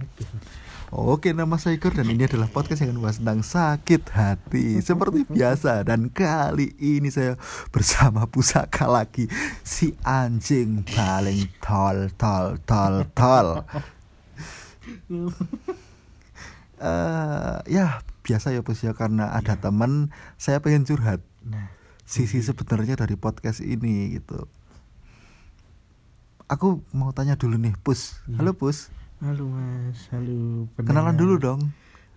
oke. Oke, nama saya Igor dan ini adalah podcast yang membahas tentang sakit hati. Seperti biasa Dan kali ini saya bersama pusaka lagi Si anjing paling tol tol tol tol. Eh, Ya biasa ya bos ya Karena ada temen saya pengen curhat. Nah, Sisi sebenarnya dari podcast ini gitu Aku mau tanya dulu nih Pus Iya. Halo Pus halo Mas, halo. Kenalan pendengar. dulu dong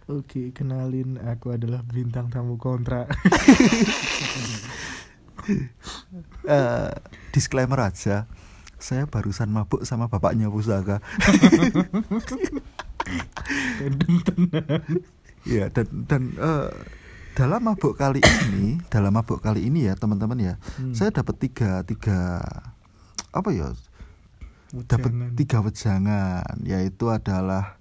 Oke, kenalin aku adalah bintang tamu kontra. eh disclaimer aja saya barusan mabuk sama bapaknya pusaka ya dan dan eh, dalam mabuk kali ini dalam mabuk kali ini ya teman-teman ya Hmm. saya dapat tiga tiga apa ya dapat tiga wejangan yaitu adalah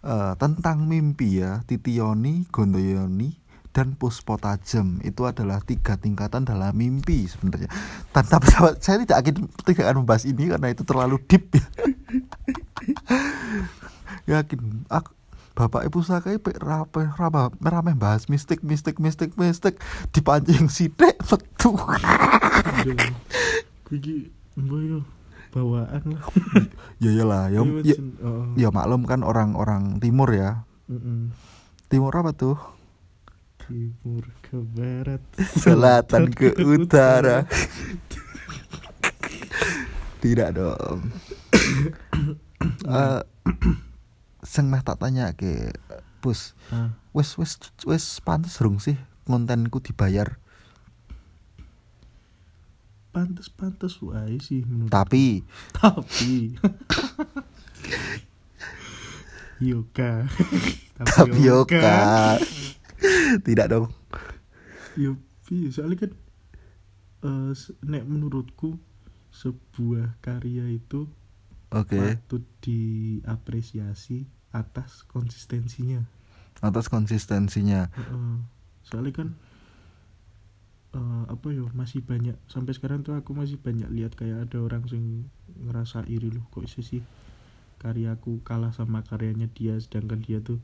eh, tentang mimpi ya Titioni Gondoyoni dan Puspo Tajem itu adalah tiga tingkatan dalam mimpi sebenarnya. Tanpa pesawat saya tidak akan tidak akan membahas ini karena itu terlalu deep ya. Yakin aku Bapak Ibu Sakai pe rape raba merame bahas mistik mistik mistik mistik. Dipancing sidik metu yo bawaan lah. ya iyalah ya, ya. Oh. ya maklum kan orang-orang timur ya Mm-mm. timur apa tuh Timur ke barat. selatan ke utara tidak dong Eh sing meh tak tanya ke pus Ah, wes wes wes pantes rung sih kontenku dibayar pantes-pantes wae sih menurut tapi. Tapi. Yoga tapioka tidak dong. Yopi, soalnya kan se- nek menurutku sebuah karya itu oke. patut diapresiasi atas konsistensinya. atas konsistensinya. Heeh. soalnya kan eh, apa ya masih banyak sampai sekarang tuh aku masih banyak lihat kayak ada orang yang ngerasa iri loh kok bisa sih karyaku kalah sama karyanya dia sedangkan dia tuh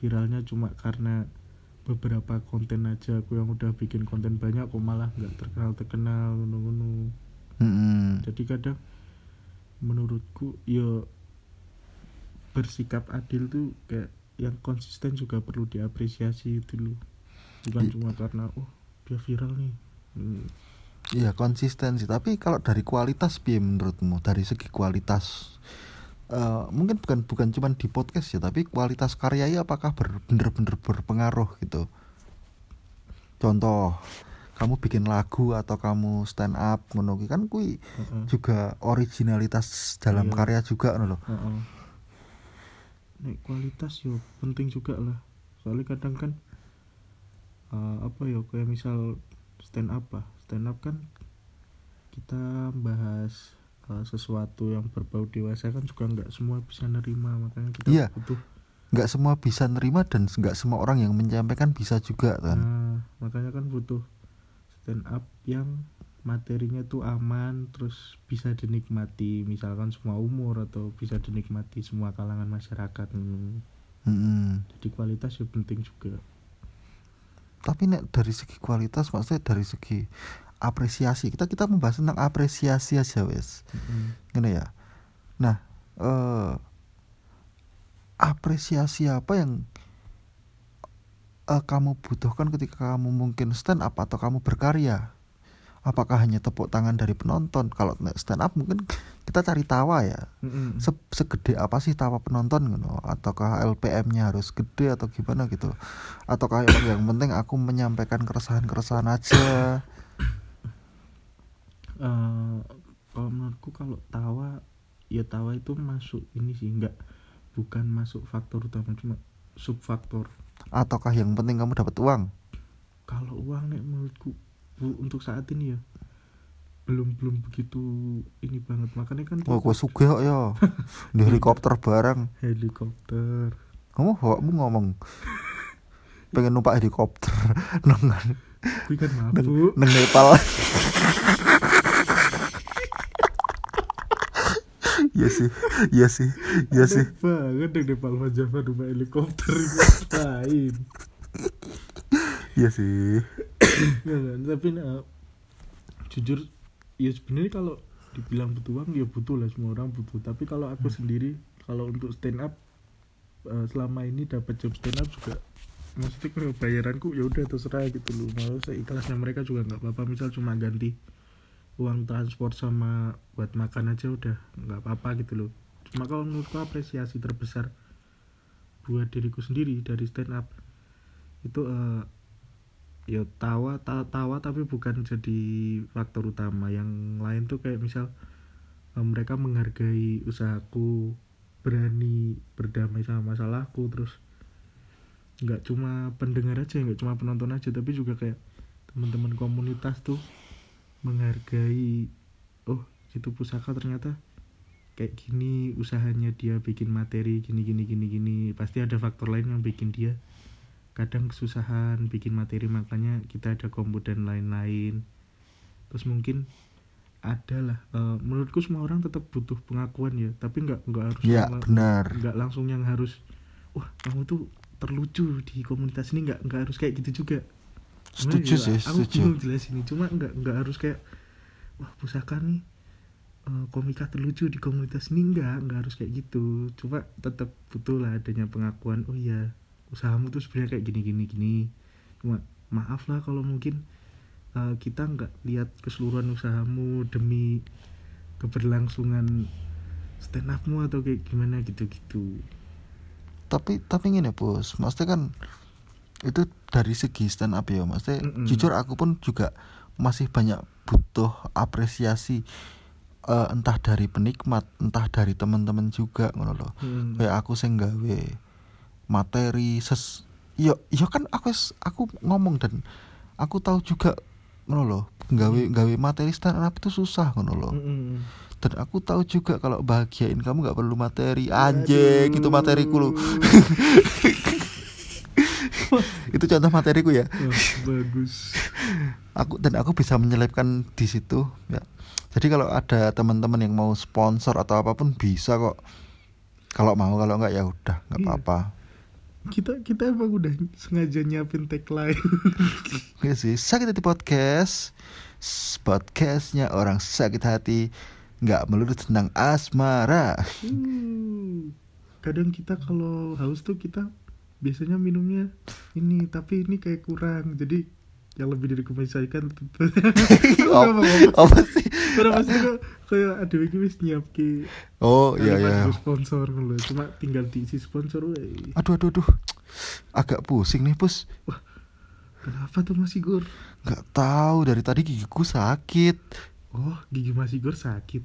viralnya cuma karena beberapa konten aja aku yang udah bikin konten banyak kok malah nggak terkenal terkenal ngono-ngono Mm-mm. jadi kadang menurutku ya bersikap adil tuh kayak yang konsisten juga perlu diapresiasi itu loh bukan cuma karena oh dia viral nih. Hmm, Iya konsistensi tapi kalau dari kualitas piye menurutmu? Dari segi kualitas eh, mungkin bukan bukan cuman di podcast ya tapi kualitas karyanya apakah ber- bener-bener berpengaruh gitu? Contoh kamu bikin lagu atau kamu stand up ngono kan kui heeh. juga originalitas dalam Iya. karya juga ngono loh Heeh. Nek kualitas yo penting juga lah. Soalnya kadang kan eh, apa ya kayak misal stand up lah stand up kan kita bahas eh, sesuatu yang berbau dewasa kan juga nggak semua bisa nerima makanya kita Iya. butuh nggak semua bisa nerima dan nggak semua orang yang menyampaikan bisa juga kan nah, makanya kan butuh stand up yang materinya tuh aman terus bisa dinikmati misalkan semua umur atau bisa dinikmati semua kalangan masyarakat Hmm. Mm-mm. jadi kualitas ya penting juga tapi nek dari segi kualitas maksudnya dari segi apresiasi kita kita membahas tentang apresiasi aja wes. Gini ya? Nah eh apresiasi apa yang eh, kamu butuhkan ketika kamu mungkin stand up atau kamu berkarya apakah hanya tepuk tangan dari penonton? Kalau stand up mungkin kita cari tawa ya. Se- segede apa sih tawa penonton gitu ataukah LPM-nya harus gede atau gimana gitu? Ataukah yang, yang penting aku menyampaikan keresahan-keresahan aja? Eh, kalau menurutku kalau tawa ya tawa itu masuk ini sih enggak bukan masuk faktor utama cuma subfaktor. Ataukah yang penting kamu dapat uang? Kalau uang nek menurutku untuk saat ini ya belum belum begitu ini banget. Makanya kan wah gue kok ya. Di helikopter bareng. Helikopter. Kamu awakmu ngomong pengen numpak helikopter neng Kuwi kan neng, mabuk. neng Nepal. Iya sih iya sih iya sih. banget deh di Palma Java rumah helikopter ngapain? Iya sih Nggak kan tapi nah, jujur ya sebenarnya kalau dibilang butuh uang ya butuh lah. Semua orang butuh. Tapi kalau aku sendiri kalau untuk stand up eh, selama ini dapat job stand up juga maksudnya bayaranku ya udah terserah gitu loh. Mau seikhlasnya mereka juga nggak apa-apa. Misal cuma ganti uang transport sama buat makan aja udah nggak apa-apa gitu loh. Cuma kalau menurutku apresiasi terbesar buat diriku sendiri dari stand up itu eh, ya tawa ta- tawa tapi bukan jadi faktor utama. Yang lain tuh kayak misal eh, mereka menghargai usahaku berani berdamai sama masalahku terus nggak cuma pendengar aja nggak cuma penonton aja tapi juga kayak teman-teman komunitas tuh menghargai oh itu pusaka ternyata kayak gini usahanya dia bikin materi gini gini gini gini. Pasti ada faktor lain yang bikin dia kadang kesusahan bikin materi makanya kita ada kombo dan lain-lain. Terus mungkin ada lah eh, menurutku semua orang tetap butuh pengakuan ya tapi nggak nggak harus ya benar. nggak langsung yang harus wah kamu tuh terlucu di komunitas ini nggak nggak harus kayak gitu juga. Setuju juga sih aku setuju. bingung jelasin cuma nggak nggak harus kayak wah pusaka nih eh, komika terlucu di komunitas ini nggak nggak harus kayak gitu. Cuma tetap butuh lah adanya pengakuan. Oh iya usahamu tuh sebenarnya kayak gini gini gini. Cuma maaf lah kalau mungkin eh, kita nggak lihat keseluruhan usahamu demi keberlangsungan stand upmu atau kayak gimana gitu gitu tapi tapi gini bos. Maksudnya kan itu dari segi stand up ya maksudnya Mm-mm. jujur aku pun juga masih banyak butuh apresiasi eh, entah dari penikmat entah dari teman-teman juga ngono loh. Hmm. kayak aku sing gawe materi ses yo yo kan aku aku ngomong dan aku tahu juga ngono loh gawe gawe materi stand up itu susah ngono loh Mm-mm. dan aku tahu juga kalau bahagiain kamu nggak perlu materi. Anjing itu materiku lu itu contoh materiku ya. Wah, bagus. Aku dan aku bisa menyelipkan di situ ya. Jadi kalau ada teman-teman yang mau sponsor atau apa pun bisa kok. Kalau mau kalau nggak ya udah nggak Iya. apa-apa kita kita emang udah sengaja nyiapin tagline. Oke sih sakit hati podcast. Podcastnya orang sakit hati nggak melulu tentang asmara. Hmm. kadang kita kalau haus tuh kita biasanya minumnya ini tapi ini kayak kurang. Jadi yang lebih dari Oh, apa sih? Karena pasti kok kayak ada lagi wis nyiap ke oh iya iya. sponsor loh cuma tinggal diisi sponsor wey. aduh aduh aduh. Agak pusing nih pus. Kenapa tuh Mas Igor nggak tahu dari tadi gigiku sakit. Oh gigi Mas Igor sakit?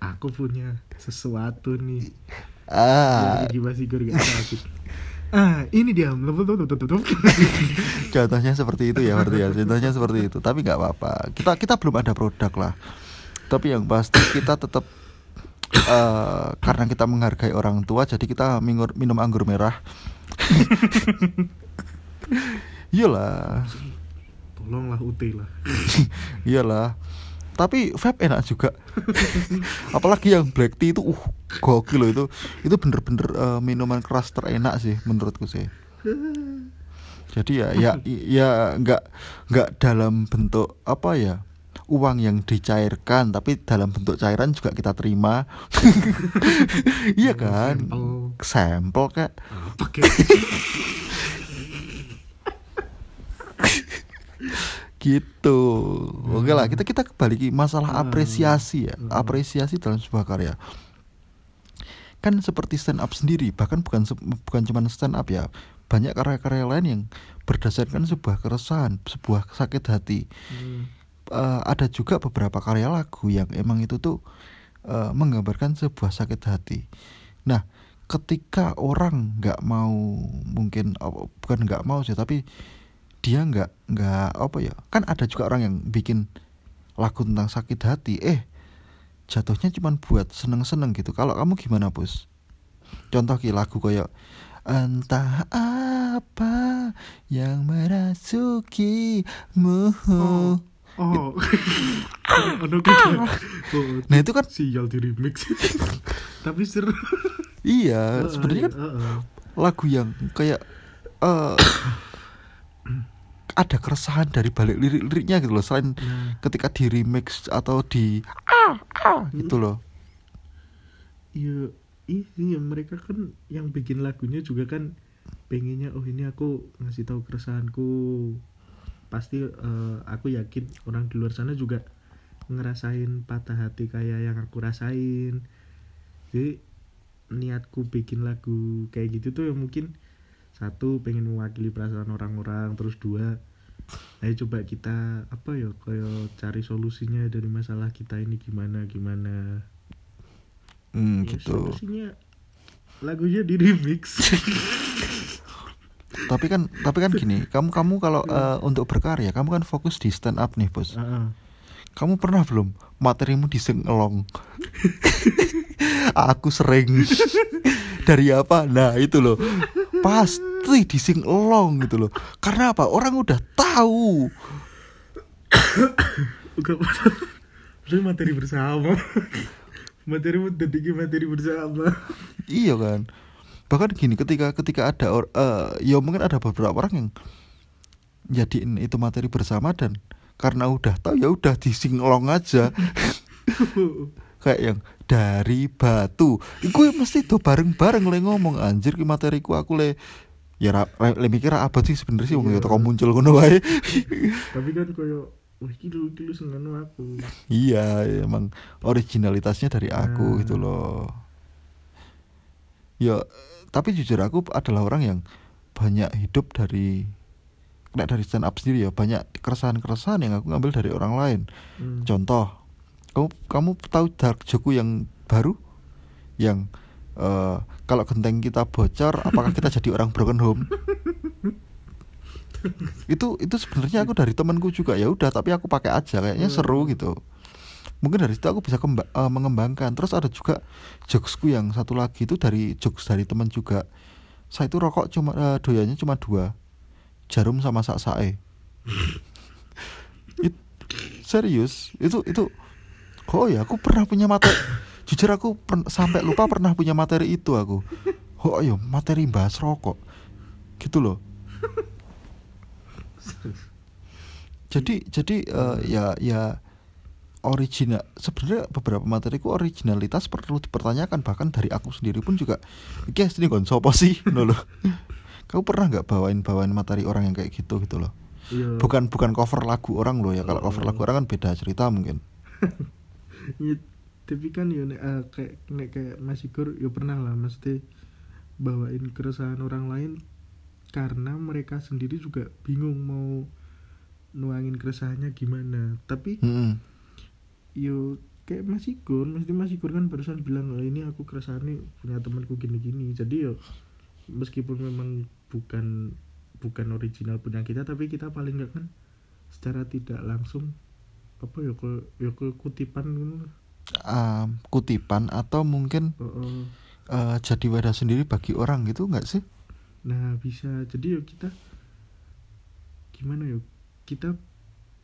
Aku punya sesuatu nih. Ah. Gigi Mas Igor gak sakit ah ini dia. Contohnya seperti itu ya berarti ya. Contohnya seperti itu. Tapi nggak apa-apa. Kita kita belum ada produk lah. Tapi yang pasti kita tetap eh, karena kita menghargai orang tua jadi kita mingur- minum anggur merah. Iyalah. Tolonglah UT lah. Iyalah tapi vape enak juga. Apalagi yang black tea itu uh gokil loh itu. Itu bener-bener eh, minuman keras terenak sih menurutku sih. Jadi ya ya ya nggak nggak dalam bentuk apa ya uang yang dicairkan tapi dalam bentuk cairan juga kita terima. Iya kan? Sampel. sampel gitu oke lah kita kita kembali ke masalah Hmm. apresiasi ya Hmm. apresiasi dalam sebuah karya kan seperti stand up sendiri bahkan bukan bukan cuma stand up ya banyak karya-karya lain yang berdasarkan sebuah keresahan sebuah sakit hati Hmm. Eh, ada juga beberapa karya lagu yang emang itu tuh eh, menggambarkan sebuah sakit hati nah ketika orang nggak mau mungkin oh, bukan nggak mau sih tapi dia nggak nggak apa ya kan ada juga orang yang bikin lagu tentang sakit hati. Eh jatuhnya cuman buat seneng-seneng gitu. Kalau kamu gimana bos? Contoh ki lagu kayak entah apa yang merasukimu Oh. oh. Ono oh, nah itu kan sial di remix. Tapi seru. Iya sebenarnya kan lagu yang kayak eh ada keresahan dari balik lirik-liriknya gitu loh selain nah ketika di remix atau di ah ah gitu loh. Iya iya mereka kan yang bikin lagunya juga kan pengennya oh ini aku ngasih tahu keresahanku. Pasti eh, aku yakin orang di luar sana juga ngerasain patah hati kayak yang aku rasain. Jadi niatku bikin lagu kayak gitu tuh ya mungkin satu pengen mewakili perasaan orang-orang. Terus dua ayo coba kita apa ya kayak cari solusinya dari masalah kita ini gimana gimana. Hmm, Ya, gitu. solusinya lagunya di remix. Tapi kan tapi kan gini kamu kamu kalau eh, untuk berkarya kamu kan fokus di stand up nih bos. Heeh. kamu pernah belum materimu disengelong aku sering. Dari apa? Nah itu loh pasti disengelong gitu loh. Karena apa? Orang udah tahu. Materi bersama. Materi detiknya materi bersama. Iya kan? Bahkan gini ketika ketika ada or, eh, ya mungkin ada beberapa orang yang jadiin itu materi bersama dan karena udah tahu ya udah disinglong aja. Kayak yang dari batu gue mesti tuh bareng-bareng le ngomong anjir ki materiku aku le ya ra, le, le mikir apa sih sebenarnya sih wong ya Iya. teko muncul ngono wae tapi kan koyo wah iki dulu iki lu seneng aku iya emang originalitasnya dari aku Nah. gitu loh ya tapi jujur aku adalah orang yang banyak hidup dari nek dari stand up sendiri ya banyak keresahan-keresahan yang aku ngambil dari orang lain Hmm. contoh kamu kamu tahu dark joke yang baru? Yang eh, kalau genteng kita bocor apakah kita jadi orang broken home? Itu itu sebenarnya aku dari temanku juga. Ya udah tapi aku pakai aja. Kayaknya seru gitu. Mungkin dari situ aku bisa kemba- eh, mengembangkan. Terus ada juga jokesku yang satu lagi itu dari jokes dari teman juga. Saya itu rokok cuma eh, doyannya cuma dua. Jarum sama sak sae It- serius. Itu itu oh ya aku pernah punya materi jujur aku per- sampai lupa pernah punya materi itu aku. Oh iya materi bahas rokok. Gitu loh. Jadi jadi eh, ya ya original sebenarnya beberapa materiku originalitas perlu dipertanyakan. Bahkan dari aku sendiri pun juga iki asli kon sopo sih? Loh kamu pernah nggak bawain bawain materi orang yang kayak gitu gitu loh? Iya. bukan bukan cover lagu orang loh ya. Kalau cover lagu orang kan beda cerita mungkin Iya, tapi kan ya nek, eh, kayak nek kayak Mas Igor ya pernah lah mesti bawain keresahan orang lain karena mereka sendiri juga bingung mau nuangin keresahannya gimana tapi Mm-mm. yo kayak Mas Igor mesti Mas Igor kan barusan bilang "Oh, ini aku keresahannya punya temanku gini-gini jadi yo meskipun memang bukan bukan original punya kita tapi kita paling nggak kan secara tidak langsung apa ya ke ya ke kutipan gitu. Um, kutipan atau mungkin Oh, oh. eh, jadi wadah sendiri bagi orang gitu nggak sih? Nah bisa. Jadi yo kita gimana yo kita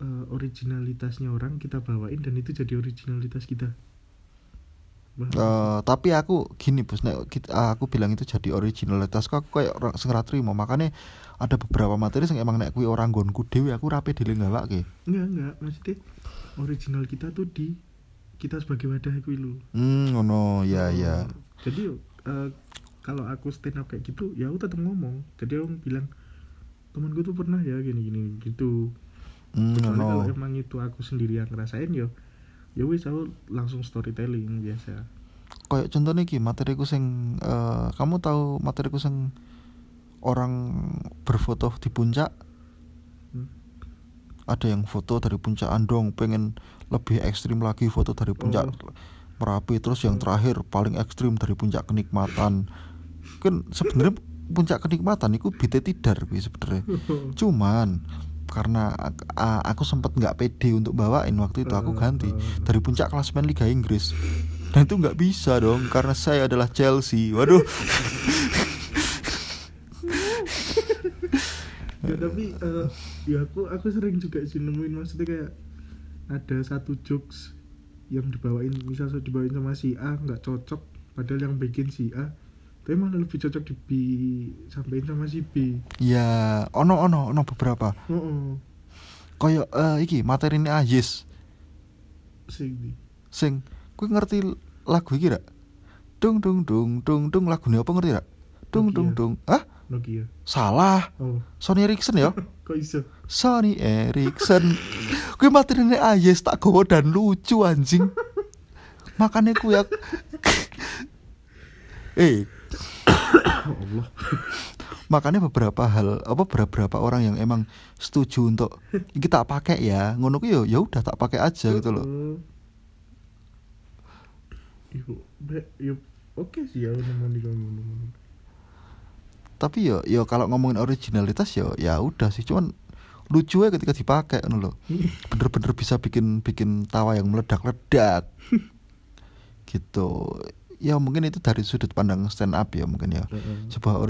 eh, originalitasnya orang kita bawain dan itu jadi originalitas kita Eh, tapi aku gini bos. Nek aku bilang itu jadi originalitas kok aku kayak orang sing trimo. Makanya ada beberapa materi yang emang nek kuwi orang gonku dewi aku rapi dilenggalake enggak enggak. Maksudnya original kita tuh di kita sebagai wadah itu lu hmm ngono. Ya Oh, ya jadi eh, kalau aku stand up kayak gitu ya aku tetap ngomong. Jadi aku bilang temen gue tuh pernah ya gini gini gitu. Hmm Kecuali kalau emang itu aku sendiri yang ngerasain ya ya wis aku langsung storytelling biasa kayak contohnya ki materiku sing eh, kamu tahu materiku sing orang berfoto di puncak Hmm. ada yang foto dari puncak Andong pengen lebih ekstrim lagi foto dari puncak Oh. Merapi terus yang terakhir paling ekstrim dari puncak kenikmatan kan sebenarnya puncak kenikmatan itu bete tidar kuwi sebenarnya cuman karena aku sempat nggak pede untuk bawain waktu itu aku ganti. Dari puncak klasemen Liga Inggris. Dan itu nggak bisa dong karena saya adalah Chelsea. Waduh. Ya tapi eh, ya aku aku sering juga sih nemuin maksudnya kayak ada satu jokes yang dibawain misal saya dibawain sama si A nggak cocok padahal yang bikin si A tapi malah lebih cocok disampaikan sama si B. Ya ono ono ono beberapa. Oh, oh. koyo eh iki materi ini Ayes sing di sing kowe ngerti lagu iki gak dung dung dung dung dung lagu apa ngerti gak dung dung Nokia. dung ah Nokia. Salah. Oh. Sony Ericsson ya? Kok iso? Sony Ericsson. Kuwi materine Ayes tak gowo dan lucu anjing. Makanya kuwi aku Eh Allah. Makanya beberapa hal apa beberapa orang yang emang setuju untuk iki tak pakai ya ngono ku ya ya udah tak pakai aja gitu loh. Oh. Yo, yo, oke sih ya di tapi yo yo kalau ngomongin originalitas yo ya udah sih cuman lucu ya ketika dipakai loh. Bener-bener bisa bikin bikin tawa yang meledak-ledak. Gitu ya mungkin itu dari sudut pandang stand up ya mungkin ya. Heeh. sebuah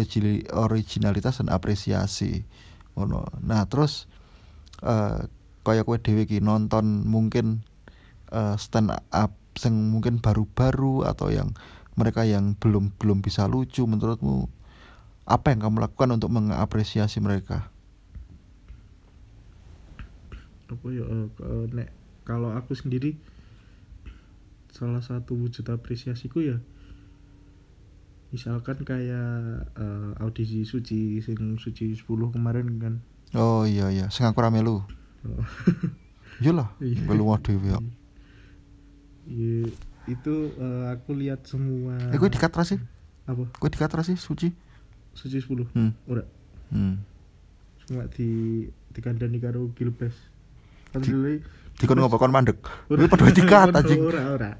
originalitas dan apresiasi. Ngono. Nah terus eh kayak kowe dhewe ki nonton mungkin eh, stand up yang mungkin baru-baru atau yang mereka yang belum belum bisa lucu menurutmu apa yang kamu lakukan untuk mengapresiasi mereka? Apa ya ke- nek kalau aku sendiri salah satu wujud apresiasiku ya misalkan kayak eh, audisi suci sing suci 10 kemarin kan. Oh iya iya. Sing aku rame lu. Oh. iya lah. Iya. dhewe ya. Iya, itu eh, aku lihat semua. Eh kowe dikat sih? Apa? Kowe dikat sih suci? Suci 10 hmm. ora. Hmm. cuma di dikandani karo Gilbes kan Di- dulu dikon ngopo kon mandek. Kowe padha dikat anjing. Ora, ora.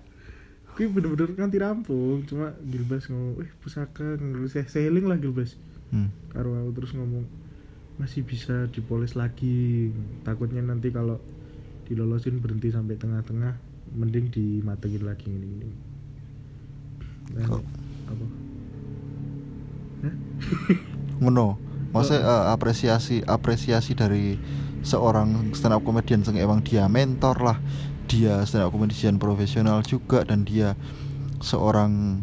Kuwi bener-bener nganti rampung, cuma Gilbas ngomong, "Eh, pusaka ngelus seling lah Gilbas." hmm. Karo aku terus ngomong, "Masih bisa dipoles lagi. Takutnya nanti kalau dilolosin berhenti sampai tengah-tengah, mending dimatengin lagi ini ini." Nah, Kok? apa? Hah? ngono maksudnya eh, apresiasi apresiasi dari seorang stand up comedian yang emang dia mentor lah dia stand up comedian profesional juga dan dia seorang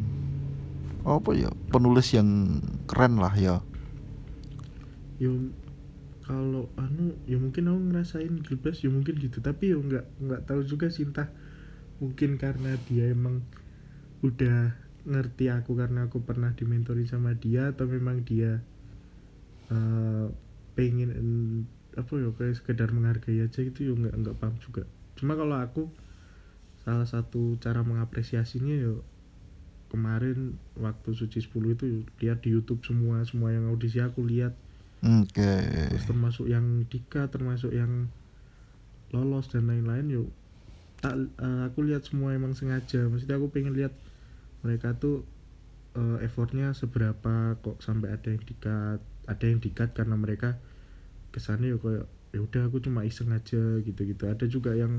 apa ya penulis yang keren lah ya. Yo kalau anu ya mungkin aku ngerasain Gilbas ya mungkin gitu. Tapi ya nggak nggak tahu juga sih mungkin karena dia emang udah ngerti aku karena aku pernah dimentori sama dia atau memang dia eh, pengen apa ya kayak sekedar menghargai aja gitu ya nggak nggak paham juga cuma kalau aku salah satu cara mengapresiasinya ya kemarin waktu suci 10 itu ya lihat di YouTube semua semua yang audisi aku lihat. Oke. Terus termasuk yang Dika termasuk yang lolos dan lain-lain yuk tak eh, aku lihat semua emang sengaja. Maksudnya aku pengen lihat mereka tuh eh, effortnya seberapa kok sampai ada yang dikat ada yang dikat karena mereka kesannya ya kayak ya udah aku cuma iseng aja gitu-gitu. Ada juga yang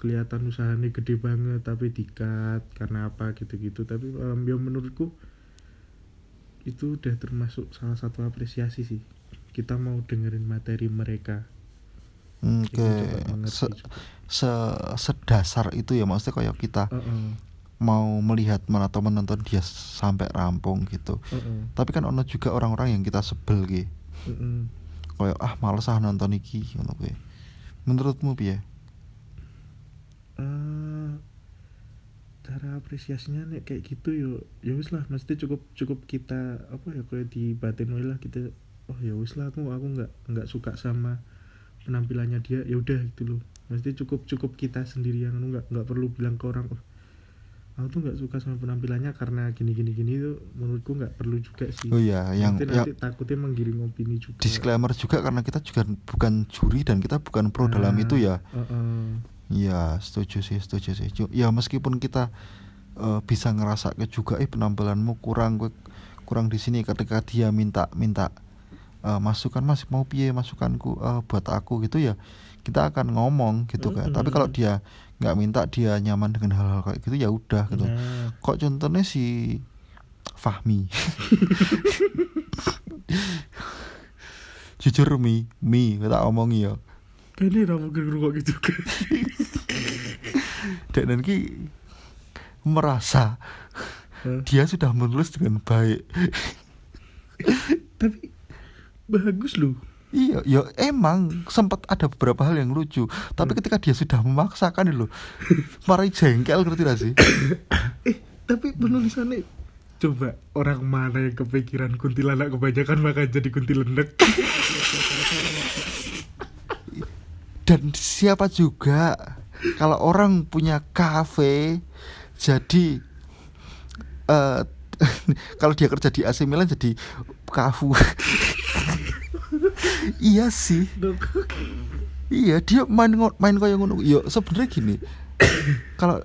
kelihatan usahanya gede banget tapi dikat karena apa gitu-gitu. Tapi em, ya menurutku itu udah termasuk salah satu apresiasi sih. Kita mau dengerin materi mereka. Oke. Mengerti Se- se- sedasar itu ya maksudnya kayak kita Heeh, mau melihat atau menonton dia sampai rampung gitu. Heeh, tapi kan ono juga orang-orang yang kita sebel gitu heeh. Kayak ah males ah nonton iki ngono kuwi. Menurutmu piye? Eh, cara apresiasinya nek kayak gitu yo ya wis lah mesti cukup cukup kita apa ya kayak di batin lah kita oh ya wis lah aku aku nggak nggak suka sama penampilannya dia ya udah gitu loh. Mesti cukup cukup kita sendiri yang nggak nggak perlu bilang ke orang oh aku tuh nggak suka sama penampilannya karena gini gini gini tuh menurutku nggak perlu juga sih. Oh iya yang nanti, yang nanti takutnya menggiring opini juga. Disclaimer juga karena kita juga bukan juri dan kita bukan pro dalam Nah, itu ya. Heeh. Iya setuju sih setuju sih. Ya meskipun kita eh, bisa ngerasa ke juga eh penampilanmu kurang gue kurang di sini ketika dia minta minta eh, masukan mas mau piye masukanku eh, buat aku gitu ya kita akan ngomong gitu kan. Tapi kalau dia nggak minta dia nyaman dengan hal-hal kayak gitu ya udah gitu. Nah, kok contohnya si Fahmi? Jujur mi. Mi kita omongi ya ini ra mungkin ngrungok gitu dan nanti merasa Hah? dia sudah menulis dengan baik. Tapi bagus loh Iya, ya emang sempat ada beberapa hal yang lucu. Tapi ketika dia sudah memaksakan loh, marai jengkel ngerti gak sih? eh tapi penulisannya coba orang mana yang kepikiran kuntilanak kebanyakan maka jadi kuntilanak Dan siapa juga kalau orang punya kafe jadi eh kalau dia kerja di AC Milan jadi kafu. Iya sih. Iya, dia main main kayak ngono. Yo sebenarnya gini. kalau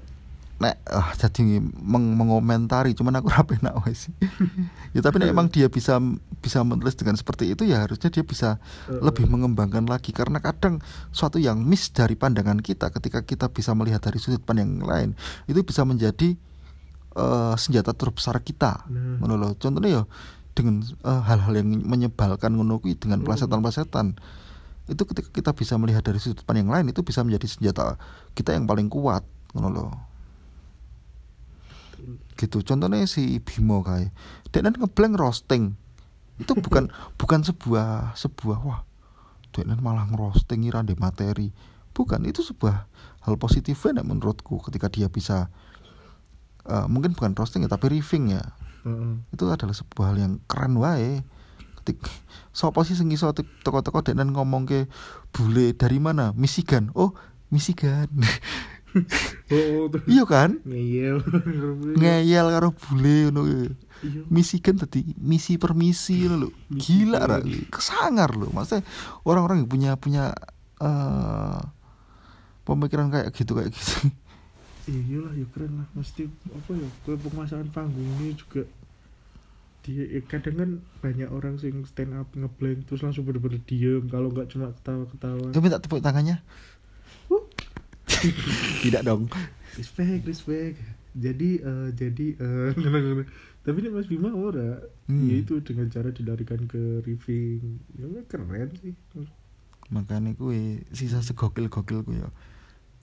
nek ah jadi meng mengomentari cuman aku rapi nak sih. ya tapi nek emang dia bisa bisa menulis dengan seperti itu ya harusnya dia bisa lebih mengembangkan lagi karena kadang suatu yang miss dari pandangan kita ketika kita bisa melihat dari sudut pandang yang lain itu bisa menjadi eh, senjata terbesar kita Nah. loh. contohnya ya dengan eh, hal-hal yang menyebalkan ngono kuwi dengan Hmm. plesetan-plesetan itu ketika kita bisa melihat dari sudut pandang yang lain itu bisa menjadi senjata kita yang paling kuat ngono loh gitu. Contohnya si Bimo kayak nanti ngeblank roasting. Itu bukan bukan sebuah sebuah wah nanti malah ngerosting di materi. Bukan itu sebuah hal positifnya menurutku ketika dia bisa eh, mungkin bukan roasting ya tapi riffing ya Heeh. itu adalah sebuah hal yang keren wae. Ketik sopo sih sing iso teko-teko denan ngomong ke bule dari mana? Michigan. Oh Michigan. Oh, oh iya kan? Ngeyel. Ngeyel karo bule ngono iya. Michigan tadi misi permisi lho gila ra. kesangar lho. Maksudnya orang-orang yang punya punya eh pemikiran kayak gitu kayak gitu iya lah ya keren lah. Mesti apa ya kue penguasaan panggung ini juga dia ya kadang kan banyak orang sing stand up ngeblank terus langsung bener-bener diem kalau nggak cuma ketawa-ketawa. Coba minta tepuk tangannya. Tidak dong. Respect respect. Jadi eh, jadi ngono-ngono. tapi ini Mas Bima ora? Hmm. ya itu dengan cara dilarikan ke riffing ya keren sih. Makanya kue sisa segokil gokil kue ya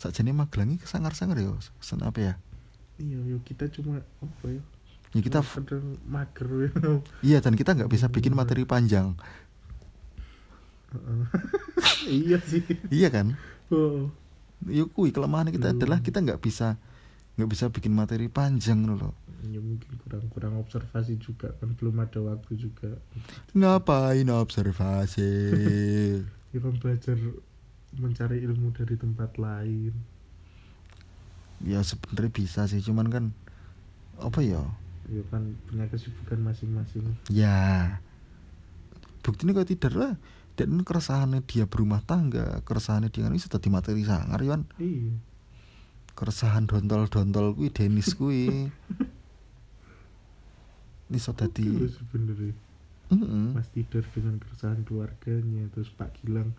sakjane magelangi kesangar-sangar ya sen apa ya? Iya yo kita cuma apa ya? Ya kita mager ya. Iya dan kita nggak bisa bikin materi panjang. Iya sih. Iya kan? Oh. ya kui kelemahan kita Hmm. adalah kita nggak bisa nggak bisa bikin materi panjang loh ya mungkin kurang kurang observasi juga kan belum ada waktu juga. Ngapain observasi? Ya kan belajar mencari ilmu dari tempat lain. Ya sebenarnya bisa sih cuman kan apa ya? Ya kan punya kesibukan masing-masing. Ya. Buktinya kok tidak lah. Dan keresahannya dia berumah tangga keresahannya dia kan sudah di materi sangar kan iya. Keresahan dontol-dontol kuwi Denis iso Itu dadi loh sebenarnya. Heeh Mas Tidar dengan keresahan keluarganya terus Pak Gilang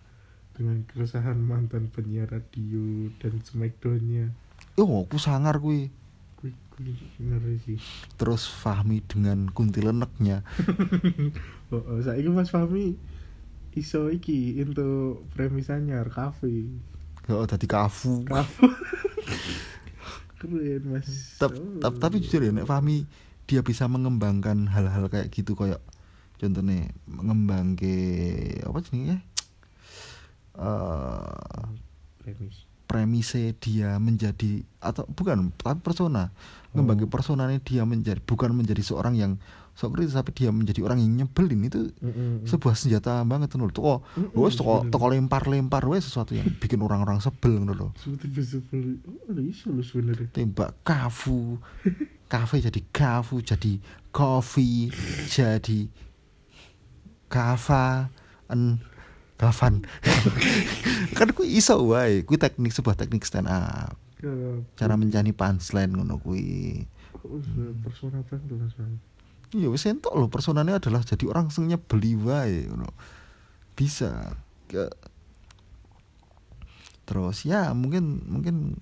dengan keresahan mantan penyiar radio dan smackdownnya. Oh aku sangar Kui, ngeri sih. Terus Fahmi dengan kuntileneknya. Oh, oh saya Mas Fahmi iso iki untuk premisanya kafe. Oh dadi kafu. Kafe keren mas. Tap- Oh. tap- tapi jujur ya nek Fahmi dia bisa mengembangkan hal-hal kayak gitu kayak contohnya mengembang ke apa jenenge eh premis. Premise dia menjadi atau bukan tapi persona. Oh. personanya dia menjadi bukan menjadi seorang yang sok kritis tapi dia menjadi orang yang nyebelin. Itu Mm-mm. sebuah senjata banget tuh toko wes toko toko lempar lempar wes sesuatu yang bikin orang-orang sebel ngono loh oh tembak kafu. Kafe jadi kafu jadi coffee jadi kava en kavan kan ku iso wae. Ku teknik sebuah teknik stand up cara mencari punchline ngono kuwi. Oh, sebenarnya persona Fahmi. Iya wis entuk lho. Personanya adalah jadi orang sing nyebeli wae ngono. Bisa Ke- terus ya mungkin mungkin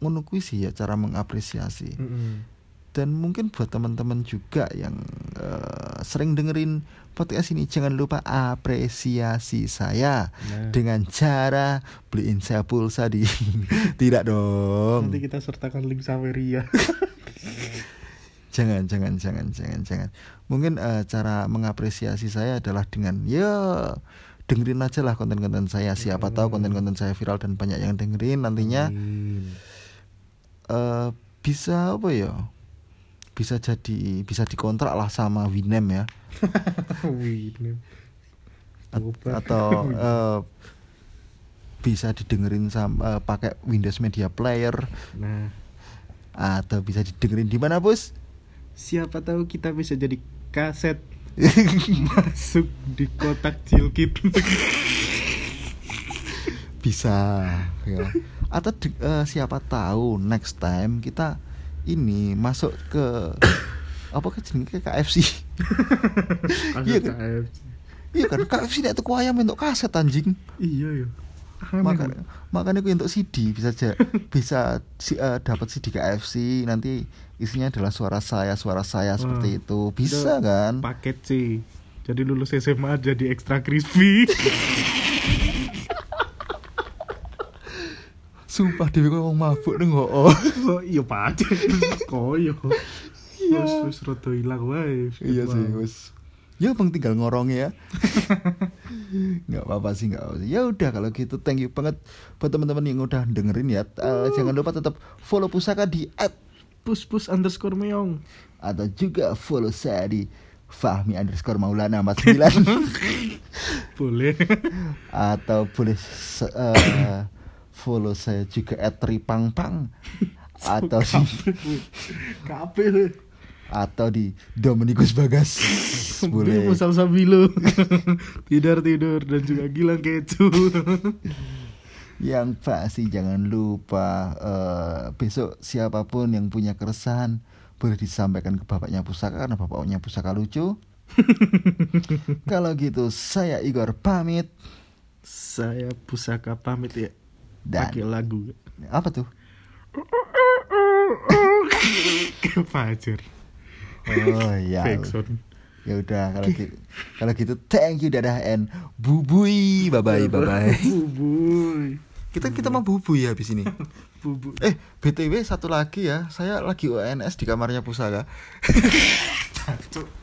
ngono kuwi sih ya cara mengapresiasi. Mm-mm. dan mungkin buat teman-teman juga yang eh, sering dengerin podcast ini jangan lupa apresiasi saya. Nah. dengan cara beliin saya pulsa di tidak dong. Nanti kita sertakan link Saweria. jangan jangan jangan jangan jangan. Mungkin eh, cara mengapresiasi saya adalah dengan ya dengerin aja lah konten-konten saya. Siapa tahu konten-konten saya viral dan banyak yang dengerin nantinya. Amin. eh bisa apa ya? Bisa jadi bisa dikontrak lah sama Winem ya Atau eh, bisa didengerin sama eh, pakai Windows Media Player. Nah, atau bisa didengerin di mana bos siapa tahu kita bisa jadi kaset masuk di kotak cilkit. bisa ya. Atau eh, siapa tahu next time kita ini masuk ke apa jenenge ke KFC Iya Kaset kan? KFC. iya kan KFC nek tuku ayam untuk kaset anjing Iya ya. Maka, makanya aku untuk CD bisa aja bisa si, eh, dapat CD KFC nanti isinya adalah suara saya suara saya seperti itu bisa itu kan Paket C. Jadi lulus SMA jadi extra crispy. sumpah dewi kok mabuk nih kok oh Oh iya pacar. Koyo. Iya. Wis wis rada ilang wae. iya sih wes ya bang tinggal ngorong ya nggak apa-apa sih nggak apa sih ya udah kalau gitu thank you banget buat teman-teman yang udah dengerin ya Eh, jangan lupa tetap follow pusaka di at Pus pus underscore meong. atau juga follow saya di Fahmi underscore Maulana 49 Boleh. atau boleh eh, follow saya juga at Tripangpang atau Kape. Atau di Dominikus Bagas boleh. Musal Sabilo. tidur tidur dan juga gilang kecu. yang pasti jangan lupa eh, besok siapa pun yang punya keresahan boleh disampaikan ke bapaknya pusaka karena bapaknya pusaka lucu kalau gitu saya Igor pamit Saya pusaka pamit ya. dan Pakai lagu. apa tuh Fajar. Oh ya sound. ya udah kalau gitu kalau gitu thank you dadah and bubui bye bye bye bye Bubuy. kita kita mau bubui ya habis ini Bubu. eh btw satu lagi ya saya lagi UNS di kamarnya pusaka.